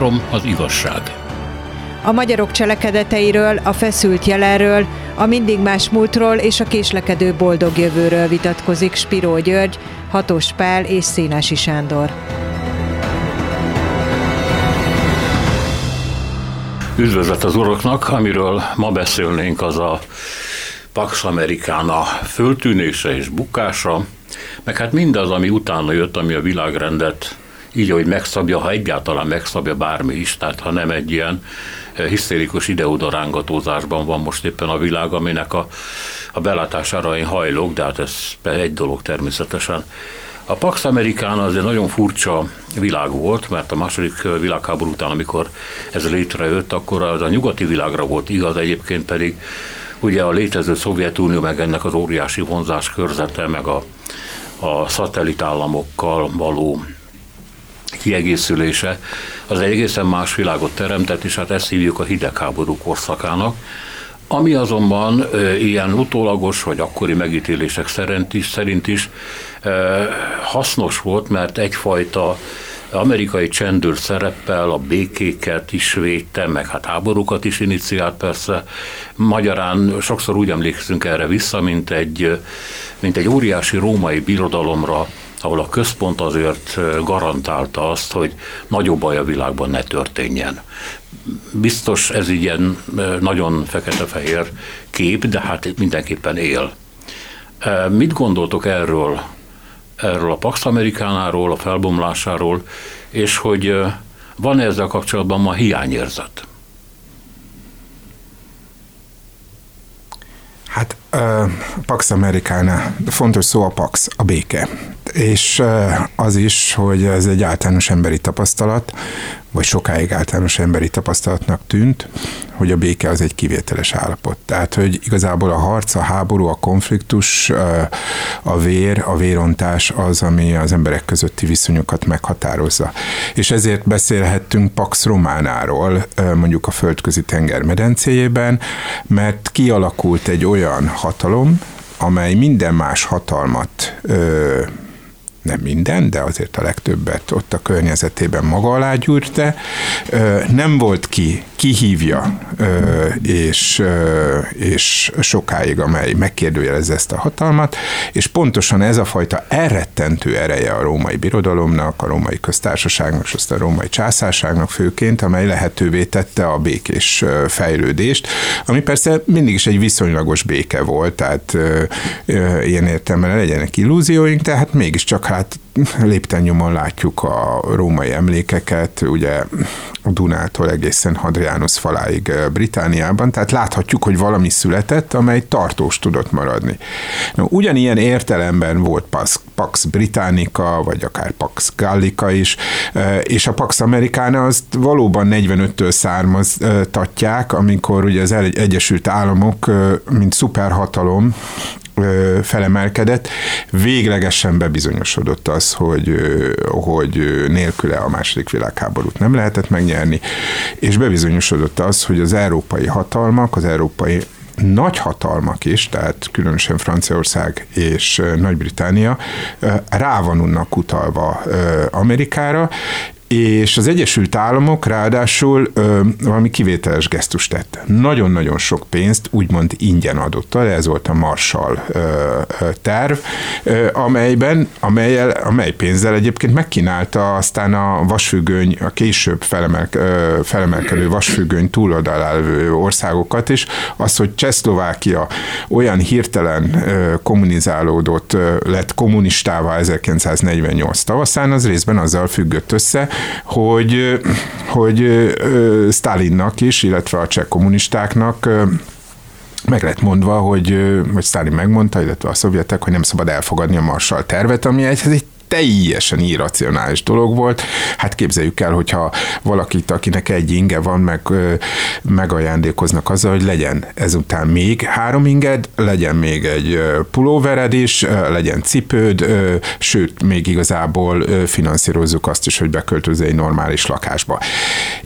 Három az igazság. A magyarok cselekedeteiről, a feszült jelenről, a mindig más múltról és a késlekedő boldog jövőről vitatkozik Spiró György, Hatos Pál és Szénási Sándor. Üdvözlet az uraknak, amiről ma beszélnénk, az a Pax Americana föltűnése és bukása, meg hát mindaz, ami utána jött, ami a világrendet így, hogy megszabja, ha egyáltalán megszabja bármi is, tehát ha nem egy ilyen eh, hisztérikus ide-oda van most éppen a világ, aminek a, a belátására én hajlok, de hát ez egy dolog természetesen. A Pax Americana az egy nagyon furcsa világ volt, mert a második világháború után, amikor ez létrejött, akkor az a nyugati világra volt igaz, egyébként pedig ugye a létező Szovjetunió, meg ennek az óriási vonzás körzete, meg a, a szatellitállamokkal való kiegészülése, az egy egészen más világot teremtett, és hát ezt hívjuk a hidegháború korszakának, ami azonban e, ilyen utólagos vagy akkori megítélések szerint is, szerint is e, hasznos volt, mert egyfajta amerikai csendőr szereppel a békéket is védte, meg hát háborúkat is iniciált persze. Magyarán sokszor úgy emlékszünk erre vissza, mint egy, mint egy óriási római birodalomra, ahol a központ azért garantálta azt, hogy nagyobb baj a világban ne történjen. Biztos ez ilyen nagyon fekete-fehér kép, de hát mindenképpen él. Mit gondoltok erről, erről a Pax Amerikánáról, a felbomlásáról, és hogy van -e ezzel kapcsolatban ma hiányérzet? Hát uh, Pax Americana, fontos szó a Pax, a béke. És az is, hogy ez egy általános emberi tapasztalat, vagy sokáig általános emberi tapasztalatnak tűnt, hogy a béke az egy kivételes állapot. Tehát, hogy igazából a harc, a háború, a konfliktus, a vér, a vérontás az, ami az emberek közötti viszonyokat meghatározza. És ezért beszélhettünk Pax Románáról, mondjuk a földközi tenger medencéjében, mert kialakult egy olyan hatalom, amely minden más hatalmat nem minden, de azért a legtöbbet ott a környezetében maga alá gyűrte. Nem volt ki, kihívja, és, és sokáig, amely megkérdőjelez ezt a hatalmat, és pontosan ez a fajta elrettentő ereje a római birodalomnak, a római köztársaságnak, és aztán a római császárságnak főként, amely lehetővé tette a békés fejlődést, ami persze mindig is egy viszonylagos béke volt, tehát ilyen értelemben legyenek illúzióink, tehát mégiscsak hát lépten látjuk a római emlékeket, ugye a Dunától egészen Hadrianus faláig Britániában, tehát láthatjuk, hogy valami született, amely tartós tudott maradni. No, ugyanilyen értelemben volt Pax, Pax Britannica, vagy akár Pax Gallica is, és a Pax Americana azt valóban 45-től származtatják, amikor ugye az Egyesült Államok, mint szuperhatalom felemelkedett, véglegesen bebizonyosodott az, hogy, hogy nélküle a második világháborút nem lehetett megnyerni, és bebizonyosodott az, hogy az európai hatalmak, az európai nagy hatalmak is, tehát különösen Franciaország és Nagy-Britannia rá van utalva Amerikára, és az Egyesült Államok ráadásul ö, valami kivételes gesztust tett. Nagyon-nagyon sok pénzt úgymond ingyen adott el, ez volt a Marshall ö, terv, ö, amelyben, amelyel, amely pénzzel egyébként megkínálta aztán a vasfüggöny, a később felemel, ö, felemelkedő vasfüggöny túloldalán országokat is, az, hogy Csehszlovákia olyan hirtelen ö, kommunizálódott, ö, lett kommunistává 1948 tavaszán, az részben azzal függött össze, hogy, hogy Stalinnak is, illetve a cseh kommunistáknak meg lett mondva, hogy, hogy Stalin megmondta, illetve a szovjetek, hogy nem szabad elfogadni a Marshall tervet, ami egy, egy teljesen irracionális dolog volt. Hát képzeljük el, hogyha valakit, akinek egy inge van, meg megajándékoznak azzal, hogy legyen ezután még három inged, legyen még egy pulóvered is, legyen cipőd, sőt, még igazából finanszírozzuk azt is, hogy beköltözz egy normális lakásba.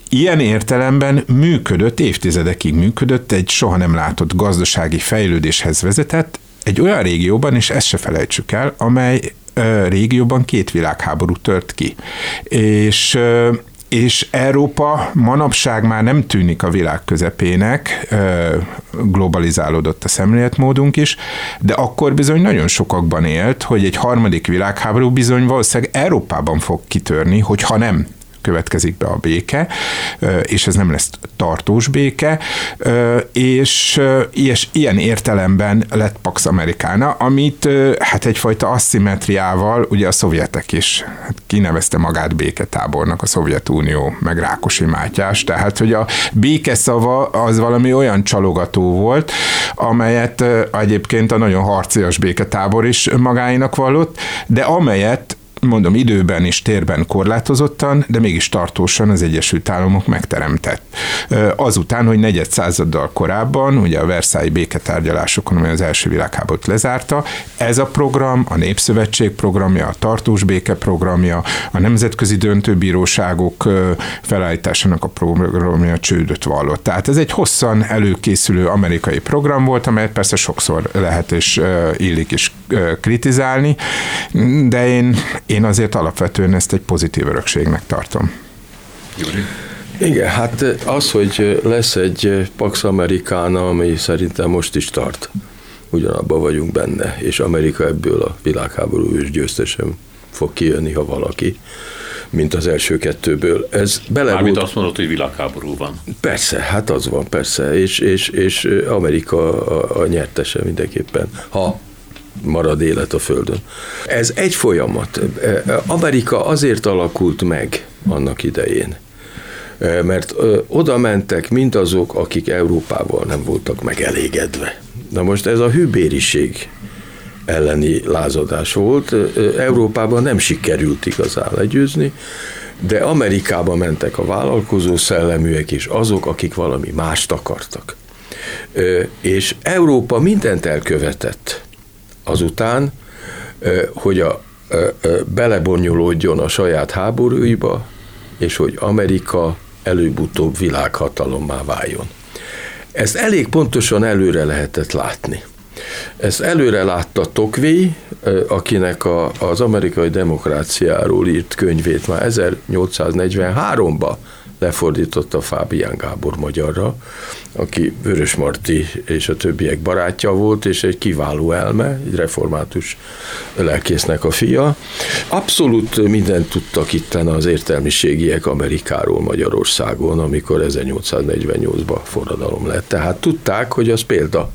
Ilyen értelemben működött, évtizedekig működött, egy soha nem látott gazdasági fejlődéshez vezetett, egy olyan régióban, és ezt se felejtsük el, amely régióban két világháború tört ki. És és Európa manapság már nem tűnik a világ közepének, globalizálódott a szemléletmódunk is, de akkor bizony nagyon sokakban élt, hogy egy harmadik világháború bizony valószínűleg Európában fog kitörni, hogyha nem következik be a béke, és ez nem lesz tartós béke, és, ilyen értelemben lett Pax Americana, amit hát egyfajta asszimetriával, ugye a szovjetek is hát kinevezte magát béketábornak a Szovjetunió, meg Rákosi Mátyás, tehát hogy a béke szava az valami olyan csalogató volt, amelyet egyébként a nagyon harcias béketábor is magáinak vallott, de amelyet mondom, időben és térben korlátozottan, de mégis tartósan az Egyesült Államok megteremtett. Azután, hogy negyed századdal korábban, ugye a Versailles béketárgyalásokon, amely az első világháborút lezárta, ez a program, a Népszövetség programja, a tartós béke programja, a nemzetközi döntőbíróságok felállításának a programja csődöt vallott. Tehát ez egy hosszan előkészülő amerikai program volt, amelyet persze sokszor lehet és illik is kritizálni, de én, én azért alapvetően ezt egy pozitív örökségnek tartom. Igen, hát az, hogy lesz egy Pax Americana, ami szerintem most is tart, ugyanabban vagyunk benne, és Amerika ebből a világháború ős győztesen fog kijönni, ha valaki, mint az első kettőből. Ez bele Mármint azt mondod, hogy világháború van. Persze, hát az van, persze, és, és, és Amerika a, a nyertese mindenképpen, ha marad élet a Földön. Ez egy folyamat. Amerika azért alakult meg annak idején, mert oda mentek mindazok, akik Európával nem voltak megelégedve. Na most ez a hűbériség elleni lázadás volt. Európában nem sikerült igazán legyőzni, de Amerikába mentek a vállalkozó szelleműek és azok, akik valami mást akartak. És Európa mindent elkövetett azután, hogy a, belebonyolódjon a saját háborúiba, és hogy Amerika előbb-utóbb világhatalommá váljon. Ezt elég pontosan előre lehetett látni. Ezt előre látta Tokvi, akinek a, az amerikai demokráciáról írt könyvét már 1843-ban lefordította Fábián Gábor magyarra, aki Vörös Marti és a többiek barátja volt, és egy kiváló elme, egy református lelkésznek a fia. Abszolút mindent tudtak itten az értelmiségiek Amerikáról Magyarországon, amikor 1848-ban forradalom lett. Tehát tudták, hogy az példa.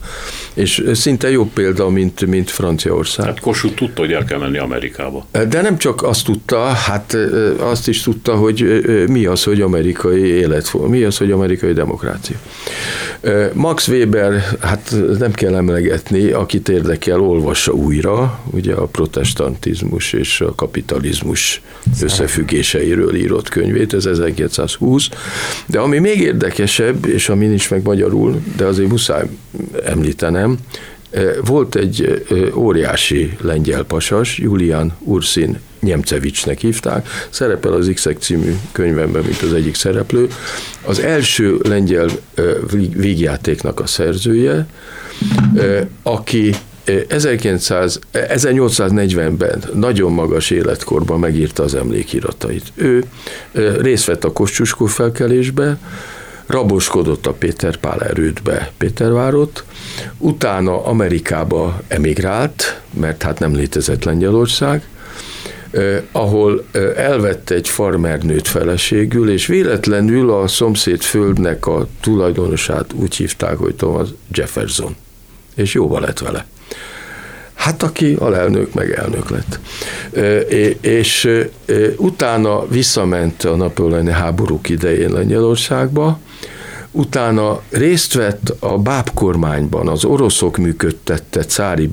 És szinte jobb példa, mint, mint Franciaország. Hát Kossuth tudta, hogy el kell menni Amerikába. De nem csak azt tudta, hát azt is tudta, hogy mi az, hogy amerikai életform, mi az, hogy amerikai demokrácia. Max Weber, hát nem kell emlegetni, akit érdekel, olvassa újra, ugye a protestantizmus és a kapitalizmus összefüggéseiről írott könyvét, ez 1920, de ami még érdekesebb, és ami nincs meg magyarul, de azért muszáj említenem, volt egy óriási lengyel pasas, Julian Ursin Nyemcevicsnek hívták, szerepel az x című könyvemben, mint az egyik szereplő. Az első lengyel vígjátéknak a szerzője, aki 1900, 1840-ben nagyon magas életkorban megírta az emlékiratait. Ő részt vett a Kossuskó felkelésbe, raboskodott a Péter Pál erődbe Pétervárot, utána Amerikába emigrált, mert hát nem létezett Lengyelország, eh, ahol eh, elvette egy farmernőt feleségül, és véletlenül a szomszéd földnek a tulajdonosát úgy hívták, hogy Thomas Jefferson. És jóba lett vele. Hát aki alelnök, meg elnök lett. És utána visszament a napolani háborúk idején Lengyelországba, utána részt vett a bábkormányban, az oroszok működtette cári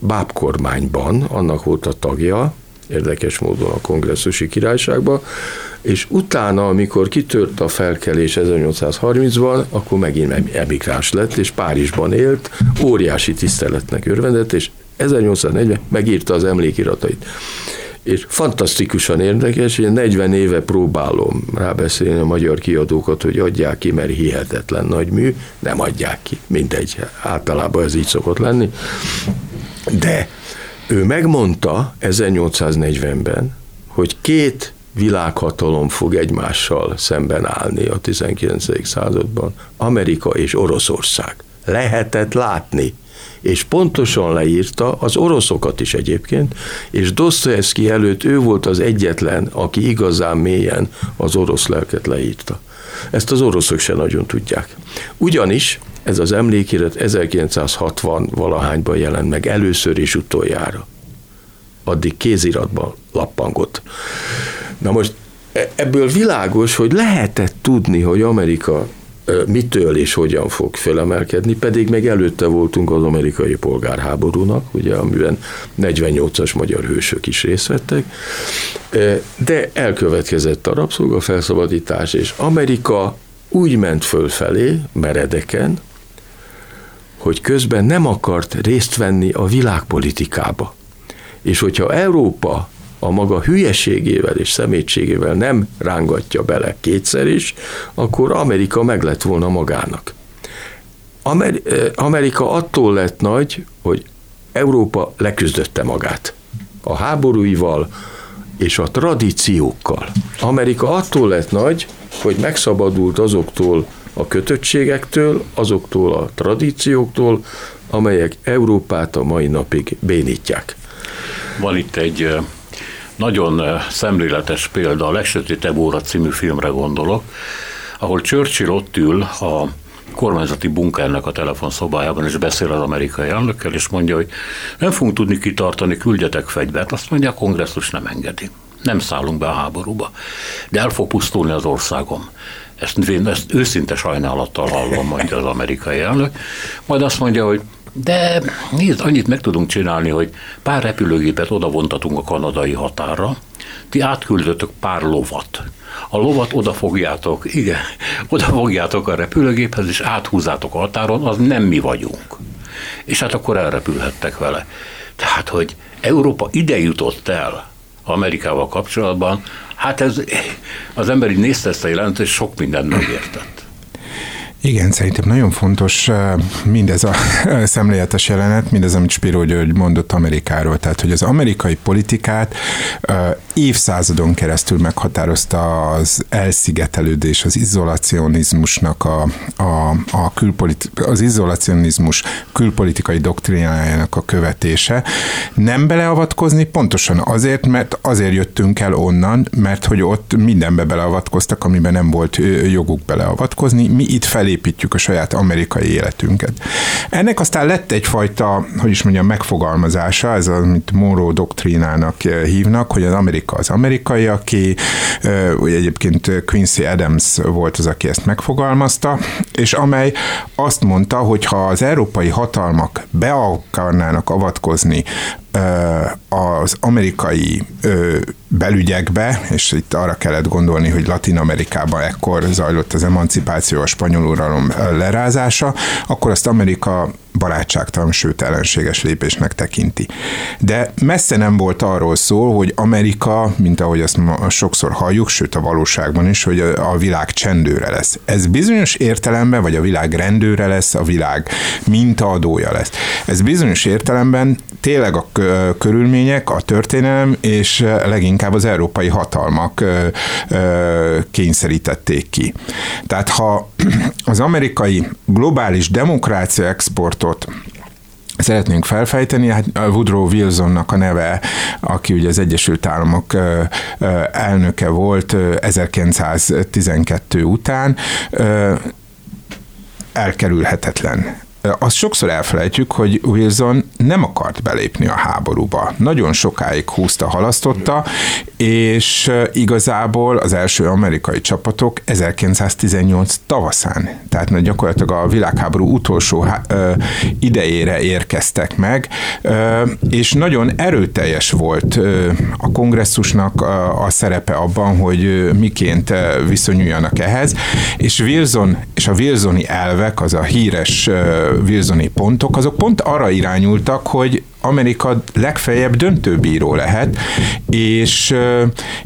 bábkormányban, annak volt a tagja, érdekes módon a kongresszusi királyságban, és utána, amikor kitört a felkelés 1830-ban, akkor megint emigráns lett, és Párizsban élt, óriási tiszteletnek örvendett, és 1840 megírta az emlékiratait. És fantasztikusan érdekes, hogy 40 éve próbálom rábeszélni a magyar kiadókat, hogy adják ki, mert hihetetlen nagy mű, nem adják ki, mindegy, általában ez így szokott lenni. De ő megmondta 1840-ben, hogy két világhatalom fog egymással szemben állni a 19. században. Amerika és Oroszország. Lehetett látni és pontosan leírta az oroszokat is egyébként, és Dostoyevsky előtt ő volt az egyetlen, aki igazán mélyen az orosz lelket leírta. Ezt az oroszok se nagyon tudják. Ugyanis ez az emlékirat 1960 valahányban jelent meg először és utoljára. Addig kéziratban lappangott. Na most e- ebből világos, hogy lehetett tudni, hogy Amerika mitől és hogyan fog felemelkedni, pedig meg előtte voltunk az amerikai polgárháborúnak, ugye, amiben 48-as magyar hősök is részt vettek, de elkövetkezett a rabszolgafelszabadítás, és Amerika úgy ment fölfelé, meredeken, hogy közben nem akart részt venni a világpolitikába. És hogyha Európa a maga hülyeségével és szemétségével nem rángatja bele kétszer is, akkor Amerika meg lett volna magának. Amerika attól lett nagy, hogy Európa leküzdötte magát. A háborúival és a tradíciókkal. Amerika attól lett nagy, hogy megszabadult azoktól a kötöttségektől, azoktól a tradícióktól, amelyek Európát a mai napig bénítják. Van itt egy nagyon szemléletes példa, a Legsötétebb óra című filmre gondolok, ahol Churchill ott ül a kormányzati bunkernek a telefonszobájában, és beszél az amerikai elnökkel, és mondja, hogy nem fogunk tudni kitartani, küldjetek fegyvert. Azt mondja, a kongresszus nem engedi. Nem szállunk be a háborúba. De el fog pusztulni az országom. Ezt, ezt őszinte sajnálattal hallom, mondja az amerikai elnök. Majd azt mondja, hogy de nézd, annyit meg tudunk csinálni, hogy pár repülőgépet odavontatunk a kanadai határra, ti átküldötök pár lovat. A lovat odafogjátok, igen, odafogjátok a repülőgéphez, és áthúzátok a határon, az nem mi vagyunk. És hát akkor elrepülhettek vele. Tehát, hogy Európa ide jutott el Amerikával kapcsolatban, hát ez az ember így nézte ezt a jelentést, sok mindent megértett. Igen, szerintem nagyon fontos mindez a szemléletes jelenet, mindez, amit Spiro György mondott Amerikáról. Tehát, hogy az amerikai politikát évszázadon keresztül meghatározta az elszigetelődés, az izolacionizmusnak a, a, a külpoliti- az izolacionizmus külpolitikai doktrinájának a követése. Nem beleavatkozni pontosan azért, mert azért jöttünk el onnan, mert hogy ott mindenbe beleavatkoztak, amiben nem volt joguk beleavatkozni. Mi itt felé építjük a saját amerikai életünket. Ennek aztán lett egyfajta, hogy is mondjam, megfogalmazása, ez az, amit Monroe doktrínának eh, hívnak, hogy az Amerika. Az amerikai, aki, ugye egyébként Quincy Adams volt az, aki ezt megfogalmazta, és amely azt mondta, hogy ha az európai hatalmak be akarnának avatkozni az amerikai belügyekbe, és itt arra kellett gondolni, hogy Latin Amerikában ekkor zajlott az emancipáció, a spanyol uralom lerázása, akkor azt Amerika barátságtalan, sőt ellenséges lépésnek tekinti. De messze nem volt arról szó, hogy Amerika, mint ahogy azt sokszor halljuk, sőt a valóságban is, hogy a világ csendőre lesz. Ez bizonyos értelemben, vagy a világ rendőre lesz, a világ mintaadója lesz. Ez bizonyos értelemben tényleg a körülmények, a történelem és leginkább az európai hatalmak kényszerítették ki. Tehát ha az amerikai globális demokrácia exportot szeretnénk felfejteni, hát Woodrow Wilsonnak a neve, aki ugye az Egyesült Államok elnöke volt 1912 után, elkerülhetetlen azt sokszor elfelejtjük, hogy Wilson nem akart belépni a háborúba. Nagyon sokáig húzta, halasztotta, és igazából az első amerikai csapatok 1918 tavaszán, tehát gyakorlatilag a világháború utolsó idejére érkeztek meg, és nagyon erőteljes volt a kongresszusnak a szerepe abban, hogy miként viszonyuljanak ehhez, és Wilson és a Wilsoni elvek, az a híres Wilsoni pontok, azok pont arra irányultak, hogy Amerika legfeljebb döntőbíró lehet, és,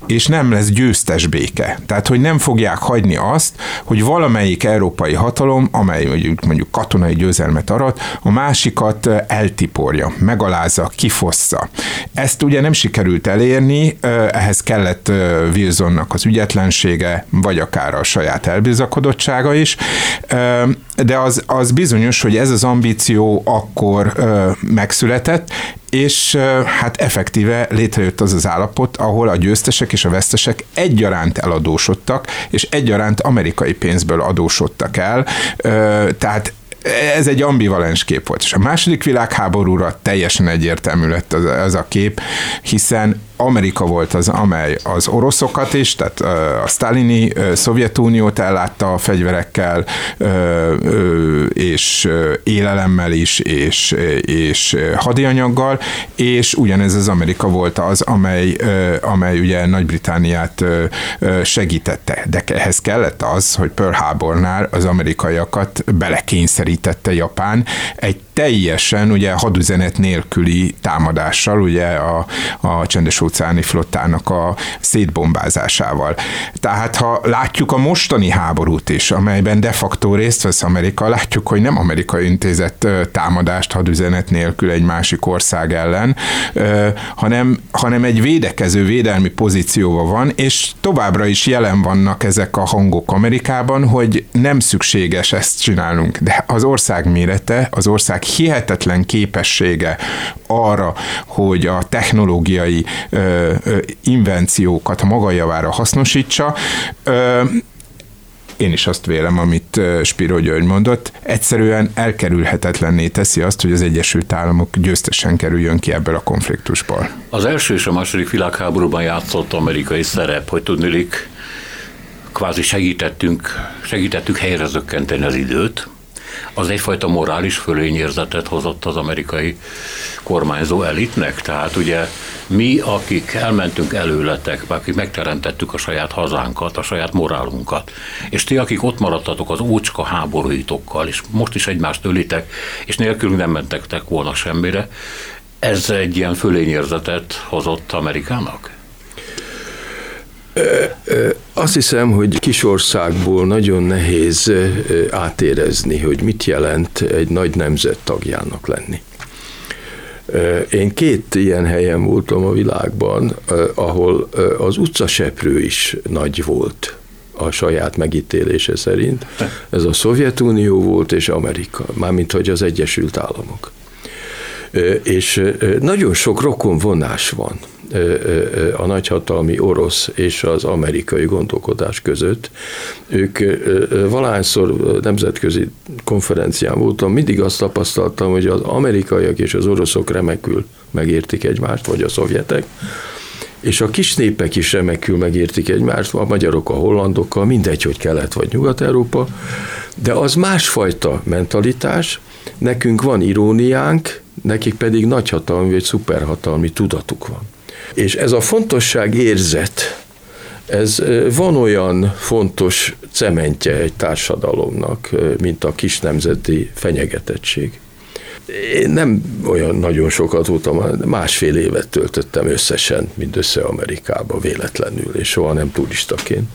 és nem lesz győztes béke. Tehát, hogy nem fogják hagyni azt, hogy valamelyik európai hatalom, amely mondjuk, mondjuk katonai győzelmet arat, a másikat eltiporja, megalázza, kifossza. Ezt ugye nem sikerült elérni, ehhez kellett Wilsonnak az ügyetlensége, vagy akár a saját elbizakodottsága is, de az, az bizonyos, hogy ez az ambíció akkor megszületett, és hát effektíve létrejött az az állapot, ahol a győztesek és a vesztesek egyaránt eladósodtak, és egyaránt amerikai pénzből adósodtak el, tehát ez egy ambivalens kép volt. És a második világháborúra teljesen egyértelmű lett az, az a kép, hiszen Amerika volt az, amely az oroszokat is, tehát a sztálini Szovjetuniót ellátta a fegyverekkel, és élelemmel is, és, és hadianyaggal, és ugyanez az Amerika volt az, amely, amely ugye Nagy-Britániát segítette. De ehhez kellett az, hogy Pearl Harbornál az amerikaiakat belekényszerítette Japán egy teljesen ugye hadüzenet nélküli támadással, ugye a, a csendes óceáni flottának a szétbombázásával. Tehát ha látjuk a mostani háborút is, amelyben de facto részt vesz Amerika, látjuk, hogy nem Amerika intézett támadást hadüzenet nélkül egy másik ország ellen, hanem, hanem egy védekező védelmi pozícióban van, és továbbra is jelen vannak ezek a hangok Amerikában, hogy nem szükséges ezt csinálnunk, de az ország mérete, az ország hihetetlen képessége arra, hogy a technológiai ö, ö, invenciókat maga javára hasznosítsa, ö, én is azt vélem, amit Spiro György mondott, egyszerűen elkerülhetetlenné teszi azt, hogy az Egyesült Államok győztesen kerüljön ki ebből a konfliktusból. Az első és a második világháborúban játszott amerikai szerep, hogy tudnilik, kvázi segítettünk, segítettük helyre zökkenteni az időt, az egyfajta morális fölényérzetet hozott az amerikai kormányzó elitnek. Tehát ugye mi, akik elmentünk előletek, akik megteremtettük a saját hazánkat, a saját morálunkat, és ti, akik ott maradtatok az ócska háborúitokkal, és most is egymást ölitek, és nélkülünk nem mentek volna semmire, ez egy ilyen fölényérzetet hozott Amerikának? Azt hiszem, hogy kisországból nagyon nehéz átérezni, hogy mit jelent egy nagy nemzet tagjának lenni. Én két ilyen helyen voltam a világban, ahol az utcaseprő is nagy volt a saját megítélése szerint. Ez a Szovjetunió volt és Amerika, mármint hogy az Egyesült Államok. És nagyon sok rokon vonás van a nagyhatalmi orosz és az amerikai gondolkodás között. Ők valahányszor nemzetközi konferencián voltam, mindig azt tapasztaltam, hogy az amerikaiak és az oroszok remekül megértik egymást, vagy a szovjetek, és a kis népek is remekül megértik egymást, a magyarok a hollandokkal, mindegy, hogy kelet vagy nyugat-európa, de az másfajta mentalitás, nekünk van iróniánk, nekik pedig nagyhatalmi vagy szuperhatalmi tudatuk van. És ez a fontosság érzet, ez van olyan fontos cementje egy társadalomnak, mint a kis nemzeti fenyegetettség. Én nem olyan nagyon sokat voltam, másfél évet töltöttem összesen, mindössze Amerikába véletlenül, és soha nem turistaként.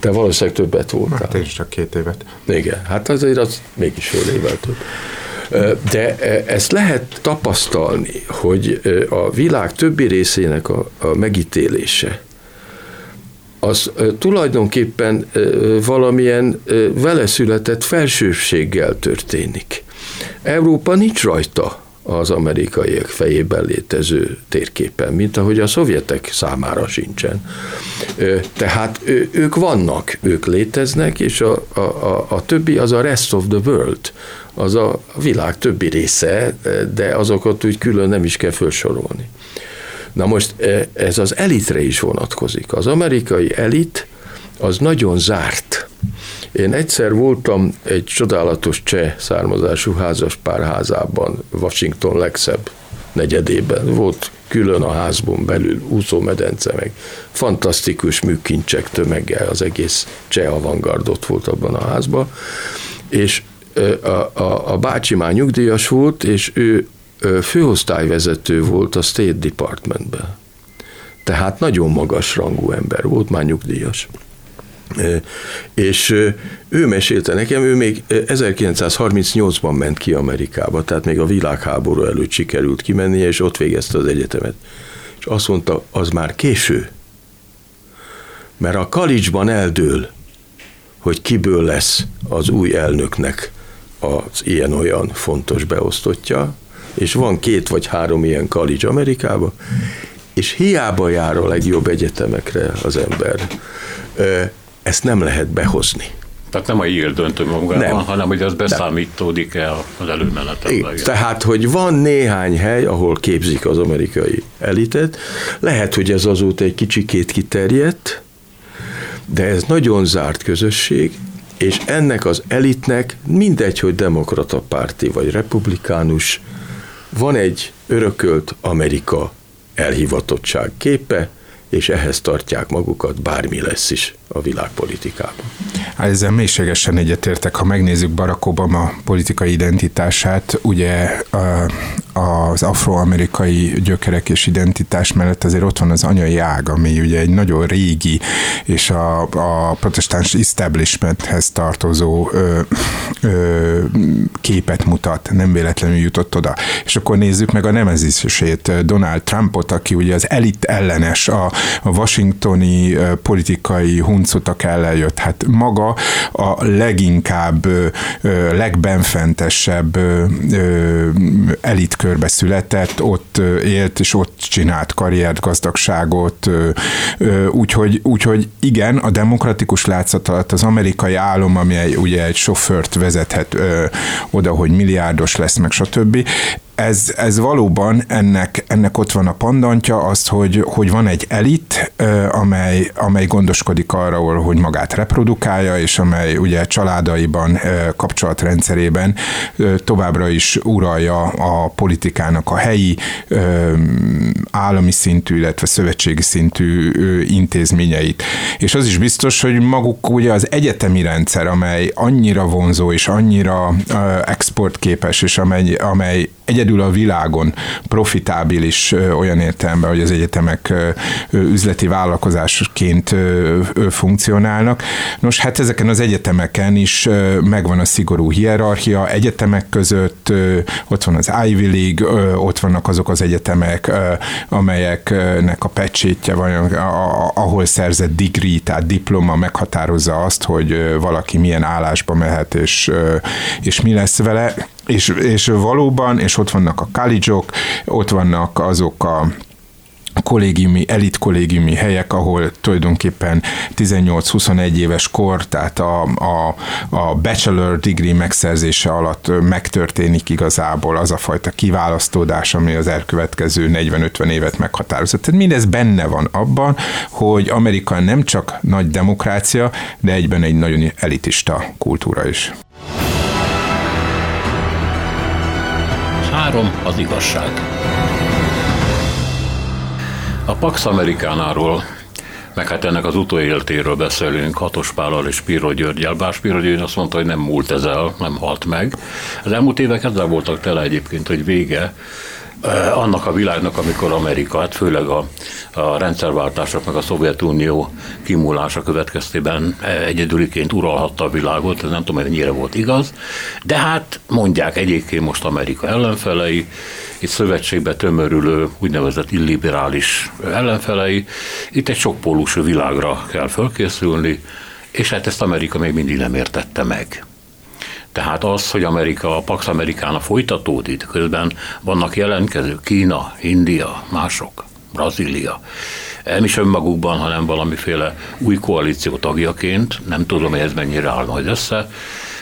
Te valószínűleg többet voltál. Hát én is csak két évet. Igen, hát azért az mégis fél évvel több. De ezt lehet tapasztalni, hogy a világ többi részének a, a megítélése, az tulajdonképpen valamilyen vele született felsőbséggel történik. Európa nincs rajta az amerikaiak fejében létező térképen, mint ahogy a szovjetek számára sincsen. Tehát ők vannak, ők léteznek, és a, a, a, a többi az a rest of the world, az a világ többi része, de azokat úgy külön nem is kell felsorolni. Na most ez az elitre is vonatkozik. Az amerikai elit az nagyon zárt. Én egyszer voltam egy csodálatos cseh származású házas párházában, Washington legszebb negyedében. Volt külön a házban belül úszómedence, meg fantasztikus műkincsek tömeggel, az egész cseh avantgardot volt abban a házban, és a, a, a bácsi már nyugdíjas volt, és ő főosztályvezető volt a State Departmentben. Tehát nagyon magas rangú ember volt, már nyugdíjas. És ő mesélte nekem, ő még 1938-ban ment ki Amerikába, tehát még a világháború előtt sikerült kimennie, és ott végezte az egyetemet. És azt mondta, az már késő, mert a college eldől, hogy kiből lesz az új elnöknek az ilyen-olyan fontos beosztottja, és van két vagy három ilyen college Amerikában, és hiába jár a legjobb egyetemekre az ember. Ezt nem lehet behozni. Tehát nem a Yale döntő magában, nem. hanem hogy az beszámítódik el az előmenetekben. Tehát, hogy van néhány hely, ahol képzik az amerikai elitet, lehet, hogy ez azóta egy kicsikét kiterjedt, de ez nagyon zárt közösség, és ennek az elitnek mindegy, hogy demokrata párti vagy republikánus, van egy örökölt Amerika elhivatottság képe, és ehhez tartják magukat, bármi lesz is a világpolitikában. Hát ezzel mélységesen egyetértek, ha megnézzük Barack Obama politikai identitását, ugye az afroamerikai gyökerek és identitás mellett azért ott van az anyai ág, ami ugye egy nagyon régi és a, a protestáns establishmenthez tartozó ö, ö, képet mutat, nem véletlenül jutott oda. És akkor nézzük meg a nemezisét, Donald Trumpot, aki ugye az elit ellenes, a, a washingtoni politikai huncutak ellen jött. Hát maga a leginkább, legbenfentesebb elitkörbe született, ott élt, és ott csinált karriert, gazdagságot, úgyhogy, úgyhogy igen, a demokratikus látszat alatt az amerikai álom, ami egy, ugye egy sofőrt vezethet oda, hogy milliárdos lesz, meg stb ez, ez valóban ennek, ennek ott van a pandantja, az, hogy, hogy van egy elit, amely, amely gondoskodik arról, hogy magát reprodukálja, és amely ugye családaiban, kapcsolatrendszerében továbbra is uralja a politikának a helyi állami szintű, illetve szövetségi szintű intézményeit. És az is biztos, hogy maguk ugye az egyetemi rendszer, amely annyira vonzó és annyira exportképes, és amely, amely egyedül a világon profitábilis olyan értelemben, hogy az egyetemek üzleti vállalkozásként funkcionálnak. Nos, hát ezeken az egyetemeken is megvan a szigorú hierarchia, egyetemek között ott van az Ivy League, ott vannak azok az egyetemek, amelyeknek a pecsétje van, ahol szerzett degree, tehát diploma meghatározza azt, hogy valaki milyen állásba mehet, és, és mi lesz vele és, és valóban, és ott vannak a college ott vannak azok a kollégiumi, elit kollégiumi helyek, ahol tulajdonképpen 18-21 éves kor, tehát a, a, a bachelor degree megszerzése alatt megtörténik igazából az a fajta kiválasztódás, ami az elkövetkező 40-50 évet meghatározott. Tehát mindez benne van abban, hogy Amerika nem csak nagy demokrácia, de egyben egy nagyon elitista kultúra is. Három az igazság. A Pax Amerikánáról meg hát ennek az utóéltéről beszélünk, Hatos Pállal és Piro Györgyel. Bár Piro György azt mondta, hogy nem múlt ezzel, nem halt meg. Az elmúlt évek ezzel voltak tele egyébként, hogy vége annak a világnak, amikor Amerika, hát főleg a, a rendszerváltások, meg a Szovjetunió kimúlása következtében eh, egyedüliként uralhatta a világot, ez nem tudom, hogy ennyire volt igaz, de hát mondják egyébként most Amerika ellenfelei, itt szövetségbe tömörülő úgynevezett illiberális ellenfelei, itt egy sokpólusú világra kell fölkészülni, és hát ezt Amerika még mindig nem értette meg. Tehát az, hogy Amerika, a Pax Amerikána folytatódik, közben vannak jelentkezők, Kína, India, mások, Brazília, nem is önmagukban, hanem valamiféle új koalíció tagjaként, nem tudom, hogy ez mennyire áll majd össze,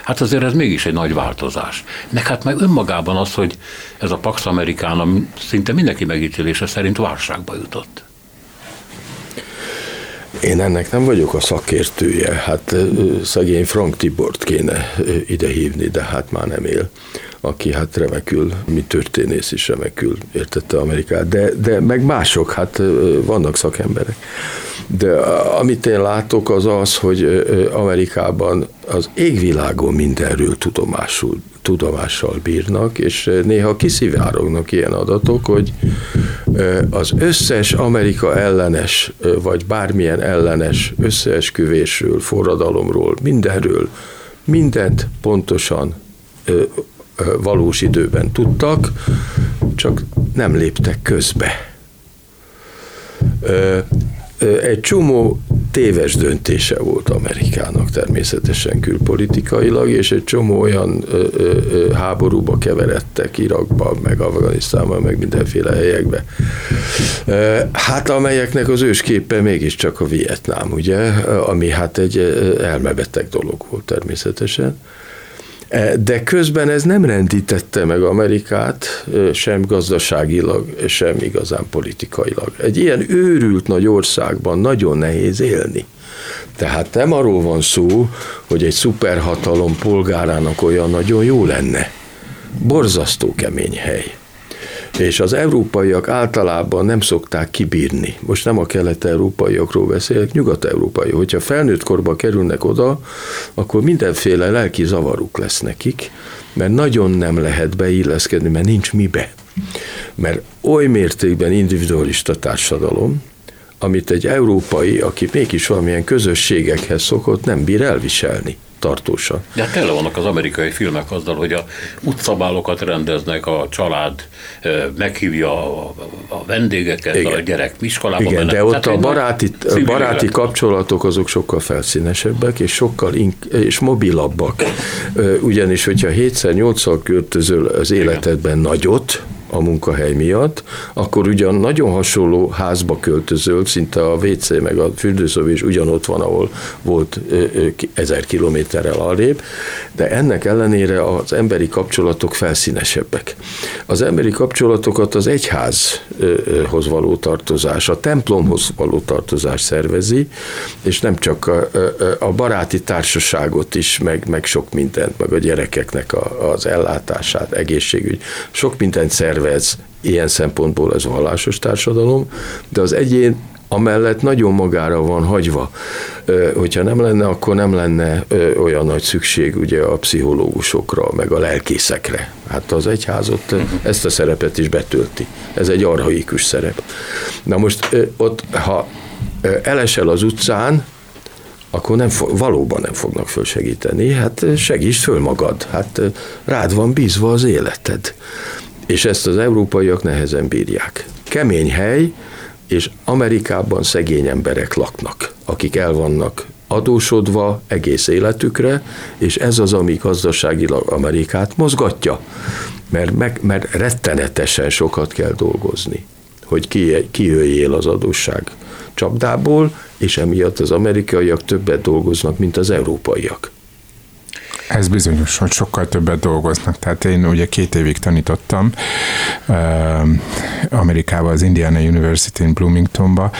hát azért ez mégis egy nagy változás. Nek hát meg önmagában az, hogy ez a Pax Amerikána szinte mindenki megítélése szerint válságba jutott. Én ennek nem vagyok a szakértője, hát szegény Frank Tibort kéne ide hívni, de hát már nem él aki hát remekül, mi történész is remekül értette Amerikát, de, de meg mások, hát vannak szakemberek. De amit én látok az az, hogy Amerikában az égvilágon mindenről tudomásul tudomással bírnak, és néha kiszivárognak ilyen adatok, hogy az összes Amerika ellenes, vagy bármilyen ellenes összeesküvésről, forradalomról, mindenről, mindent pontosan valós időben tudtak, csak nem léptek közbe. Egy csomó téves döntése volt Amerikának természetesen külpolitikailag, és egy csomó olyan ö, ö, háborúba keveredtek Irakba, meg Afganisztánban, meg mindenféle helyekbe. Hát amelyeknek az ősképe mégiscsak a Vietnám, ugye, ami hát egy elmebeteg dolog volt természetesen. E, de közben ez nem rendítette meg Amerikát sem gazdaságilag, sem igazán politikailag. Egy ilyen őrült nagy országban nagyon nehéz élni. Tehát nem arról van szó, hogy egy szuperhatalom polgárának olyan nagyon jó lenne. Borzasztó kemény hely és az európaiak általában nem szokták kibírni. Most nem a kelet-európaiakról beszélek, nyugat-európai. Hogyha felnőtt korba kerülnek oda, akkor mindenféle lelki zavaruk lesz nekik, mert nagyon nem lehet beilleszkedni, mert nincs mibe. Mert oly mértékben individualista társadalom, amit egy európai, aki mégis valamilyen közösségekhez szokott, nem bír elviselni tartósan. De hát tele vannak az amerikai filmek azzal, hogy a utcabálokat rendeznek, a család meghívja a, a vendégeket, Igen. a gyerek iskolába Igen, mennek. de ott Tehát a baráti, baráti kapcsolatok azok sokkal felszínesebbek, és sokkal ink- és mobilabbak. Ugyanis, hogyha 7-8-szal költözöl az életedben nagyot, a munkahely miatt, akkor ugyan nagyon hasonló házba költözöl, szinte a WC meg a fürdőszob is ugyanott van, ahol volt ezer kilométerrel arrébb, de ennek ellenére az emberi kapcsolatok felszínesebbek. Az emberi kapcsolatokat az egyházhoz való tartozás, a templomhoz való tartozás szervezi, és nem csak a, a baráti társaságot is, meg, meg sok mindent, meg a gyerekeknek a, az ellátását, egészségügy, sok mindent szervez szervez ilyen szempontból ez a vallásos társadalom, de az egyén amellett nagyon magára van hagyva. Hogyha nem lenne, akkor nem lenne olyan nagy szükség ugye a pszichológusokra, meg a lelkészekre. Hát az egyházot ezt a szerepet is betölti. Ez egy arhaikus szerep. Na most ott, ha elesel az utcán, akkor nem fog, valóban nem fognak fölsegíteni. Hát segíts föl magad, hát rád van bízva az életed és ezt az európaiak nehezen bírják. Kemény hely, és Amerikában szegény emberek laknak, akik el vannak adósodva egész életükre, és ez az, ami gazdaságilag Amerikát mozgatja, mert, meg, mert rettenetesen sokat kell dolgozni, hogy ki, kijöjjél az adósság csapdából, és emiatt az amerikaiak többet dolgoznak, mint az európaiak. Ez bizonyos, hogy sokkal többet dolgoznak. Tehát én ugye két évig tanítottam uh, Amerikában, az Indiana University in Bloomingtonba,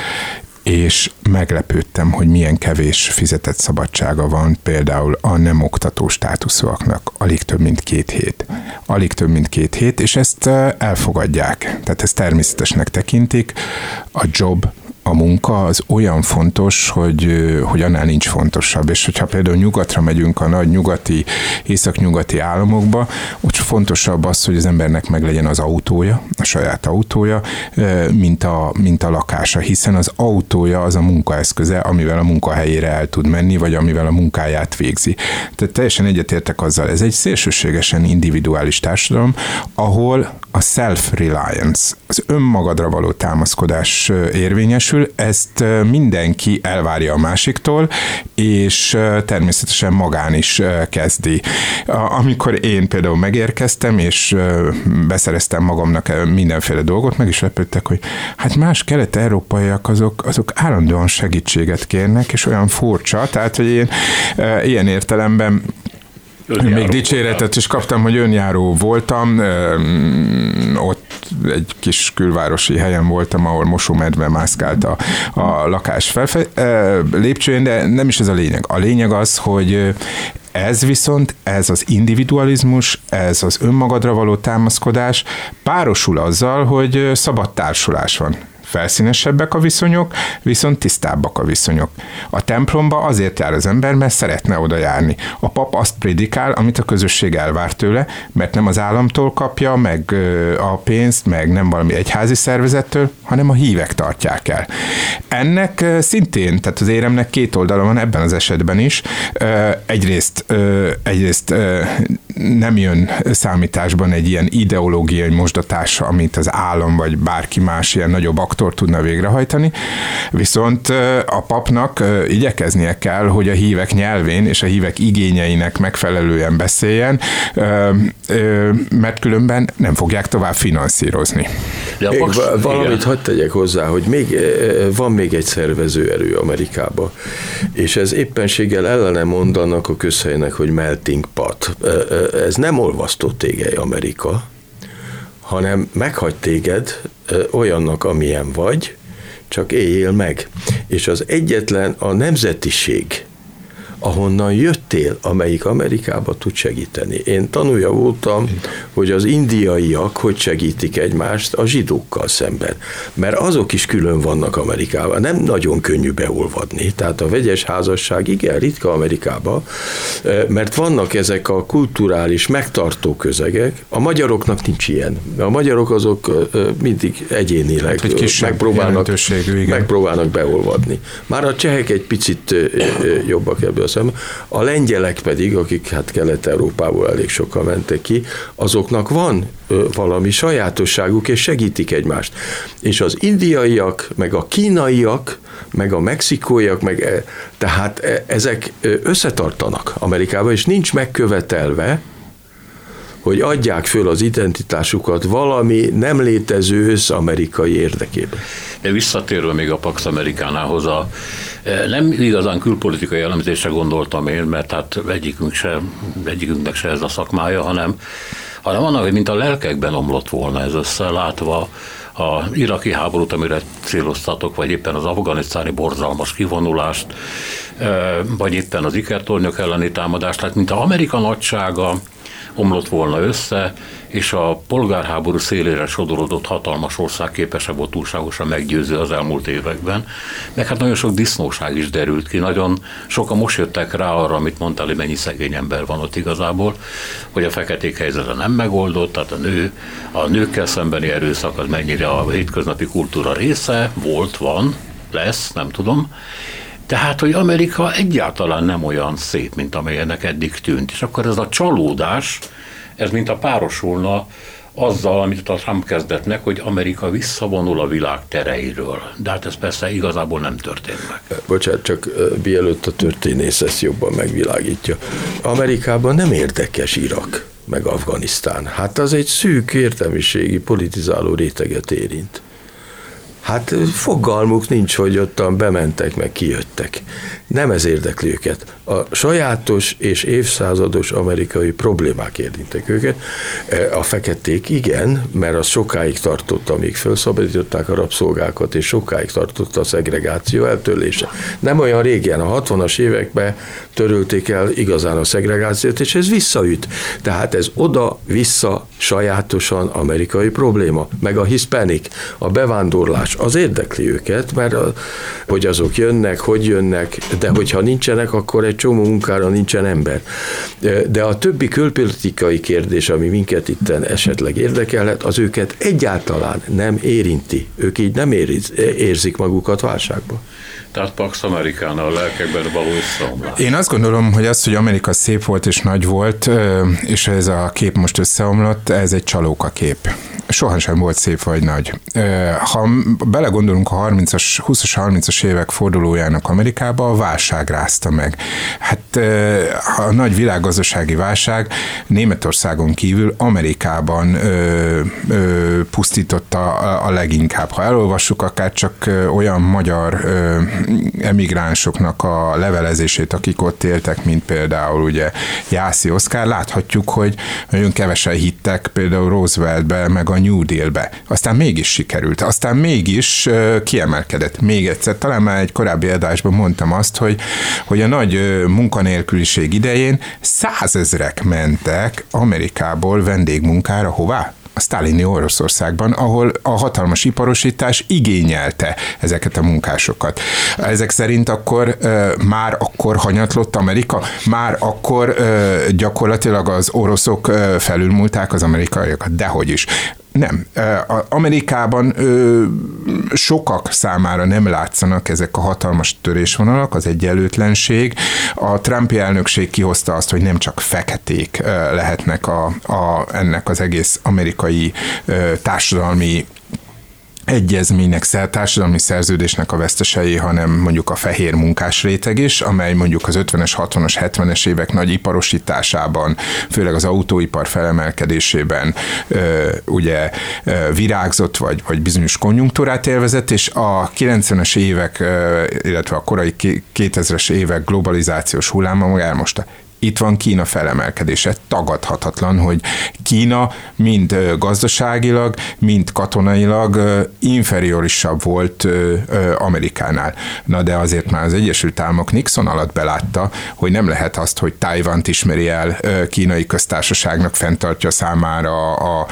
és meglepődtem, hogy milyen kevés fizetett szabadsága van például a nem oktató státuszúaknak, alig több mint két hét. Alig több mint két hét, és ezt elfogadják. Tehát ezt természetesnek tekintik. A job a munka az olyan fontos, hogy, hogy annál nincs fontosabb. És hogyha például nyugatra megyünk a nagy nyugati, északnyugati államokba, ott fontosabb az, hogy az embernek meglegyen az autója, a saját autója, mint a, mint a lakása, hiszen az autója az a munkaeszköze, amivel a munkahelyére el tud menni, vagy amivel a munkáját végzi. Tehát teljesen egyetértek azzal, ez egy szélsőségesen individuális társadalom, ahol a self-reliance, az önmagadra való támaszkodás érvényesül, ezt mindenki elvárja a másiktól, és természetesen magán is kezdi. Amikor én például megérkeztem, és beszereztem magamnak mindenféle dolgot, meg is lepődtek, hogy hát más kelet-európaiak azok, azok állandóan segítséget kérnek, és olyan furcsa, tehát hogy én ilyen értelemben Önjáró Még dicséretet is kaptam, hogy önjáró voltam, ott egy kis külvárosi helyen voltam, ahol mosómedve mászkált a, a lakás felfe, lépcsőjén, de nem is ez a lényeg. A lényeg az, hogy ez viszont, ez az individualizmus, ez az önmagadra való támaszkodás párosul azzal, hogy szabad társulás van. Felszínesebbek a viszonyok, viszont tisztábbak a viszonyok. A templomba azért jár az ember, mert szeretne oda járni. A pap azt prédikál, amit a közösség elvár tőle, mert nem az államtól kapja, meg a pénzt, meg nem valami egyházi szervezettől, hanem a hívek tartják el. Ennek szintén, tehát az éremnek két oldala van ebben az esetben is. Egyrészt, egyrészt nem jön számításban egy ilyen ideológiai mosdatás, amit az állam vagy bárki más ilyen nagyobb aktor tudna végrehajtani, viszont a papnak igyekeznie kell, hogy a hívek nyelvén és a hívek igényeinek megfelelően beszéljen, mert különben nem fogják tovább finanszírozni. De még valamit hagyd tegyek hozzá, hogy még, van még egy szervező erő Amerikában, és ez éppenséggel ellene mondanak a közhelynek, hogy melting pot. Ez nem olvasztó tégely Amerika, hanem meghagy téged olyannak, amilyen vagy, csak éljél meg. És az egyetlen a nemzetiség, ahonnan jöttél, amelyik Amerikába tud segíteni. Én tanulja voltam, hogy az indiaiak hogy segítik egymást a zsidókkal szemben. Mert azok is külön vannak Amerikában. Nem nagyon könnyű beolvadni. Tehát a vegyes házasság igen ritka Amerikában, mert vannak ezek a kulturális megtartó közegek. A magyaroknak nincs ilyen. A magyarok azok mindig egyénileg egy megpróbálnak, megpróbálnak beolvadni. Már a csehek egy picit jobbak ebből a szemben. A lengyelek pedig, akik hát Kelet-Európából elég sokan mentek ki, azoknak van valami sajátosságuk, és segítik egymást. És az indiaiak, meg a kínaiak, meg a mexikóiak, meg e, tehát e, ezek összetartanak Amerikában, és nincs megkövetelve, hogy adják föl az identitásukat valami nem létező össz-amerikai érdekében. De visszatérve még a Pax Amerikánához, a, nem igazán külpolitikai elemzésre gondoltam én, mert hát egyikünk se, egyikünknek se ez a szakmája, hanem, hanem annak, hogy mint a lelkekben omlott volna ez össze, látva a iraki háborút, amire céloztatok, vagy éppen az afganisztáni borzalmas kivonulást, vagy éppen az ikertornyok elleni támadást, tehát mint a Amerika nagysága, omlott volna össze, és a polgárháború szélére sodorodott hatalmas ország képesebb volt túlságosan meggyőző az elmúlt években. Meg hát nagyon sok disznóság is derült ki, nagyon sokan most jöttek rá arra, amit mondtál, hogy mennyi szegény ember van ott igazából, hogy a feketék helyzete nem megoldott, tehát a nő, a nőkkel szembeni erőszak az mennyire a hétköznapi kultúra része, volt, van, lesz, nem tudom, tehát, hogy Amerika egyáltalán nem olyan szép, mint amilyennek eddig tűnt. És akkor ez a csalódás, ez mint a párosulna azzal, amit a Trump kezdett meg, hogy Amerika visszavonul a világ tereiről. De hát ez persze igazából nem történt meg. Bocsánat, csak mielőtt a történész ezt jobban megvilágítja. Amerikában nem érdekes Irak meg Afganisztán. Hát az egy szűk értelmiségi politizáló réteget érint. Hát fogalmuk nincs, hogy ottan bementek, meg kijöttek. Nem ez érdekli őket. A sajátos és évszázados amerikai problémák érintek őket. A feketék igen, mert az sokáig tartott, amíg felszabadították a rabszolgákat, és sokáig tartott a szegregáció eltörlése. Nem olyan régen, a 60-as években törölték el igazán a szegregációt, és ez visszaüt. Tehát ez oda-vissza sajátosan amerikai probléma, meg a hispanic, a bevándorlás, az érdekli őket, mert a, hogy azok jönnek, hogy jönnek, de hogyha nincsenek, akkor egy csomó munkára nincsen ember. De a többi külpolitikai kérdés, ami minket itt esetleg érdekelhet, az őket egyáltalán nem érinti. Ők így nem érzik magukat válságba. Tehát Pax Amerikána a lelkekben való összeomlás. Én azt gondolom, hogy az, hogy Amerika szép volt és nagy volt, és ez a kép most összeomlott, ez egy csalóka kép sohasem volt szép vagy nagy. Ha belegondolunk a 30-as, 20-as, 30-as évek fordulójának Amerikába, a válság rázta meg. Hát a nagy világgazdasági válság Németországon kívül Amerikában pusztította a, leginkább. Ha elolvassuk akár csak olyan magyar emigránsoknak a levelezését, akik ott éltek, mint például ugye Jászi Oszkár, láthatjuk, hogy nagyon kevesen hittek például Rooseveltbe, meg a New Deal-be. Aztán mégis sikerült, aztán mégis kiemelkedett. Még egyszer, talán már egy korábbi adásban mondtam azt, hogy, hogy a nagy munkanélküliség idején százezrek mentek Amerikából vendégmunkára, hová? A sztálini Oroszországban, ahol a hatalmas iparosítás igényelte ezeket a munkásokat. Ezek szerint akkor már akkor hanyatlott Amerika, már akkor gyakorlatilag az oroszok felülmúlták az amerikaiakat, dehogy is. Nem. Amerikában sokak számára nem látszanak ezek a hatalmas törésvonalak, az egyenlőtlenség. A Trumpi elnökség kihozta azt, hogy nem csak feketék lehetnek a, a, ennek az egész amerikai társadalmi egyezménynek, társadalmi szerződésnek a vesztesei, hanem mondjuk a fehér munkás réteg is, amely mondjuk az 50-es, 60-as, 70-es évek nagy iparosításában, főleg az autóipar felemelkedésében ugye virágzott, vagy, vagy bizonyos konjunktúrát élvezett, és a 90-es évek, illetve a korai 2000-es évek globalizációs hulláma elmosta itt van Kína felemelkedése. Tagadhatatlan, hogy Kína mind gazdaságilag, mind katonailag inferiorisabb volt Amerikánál. Na de azért már az Egyesült Államok Nixon alatt belátta, hogy nem lehet azt, hogy Tájvant ismeri el kínai köztársaságnak, fenntartja számára a,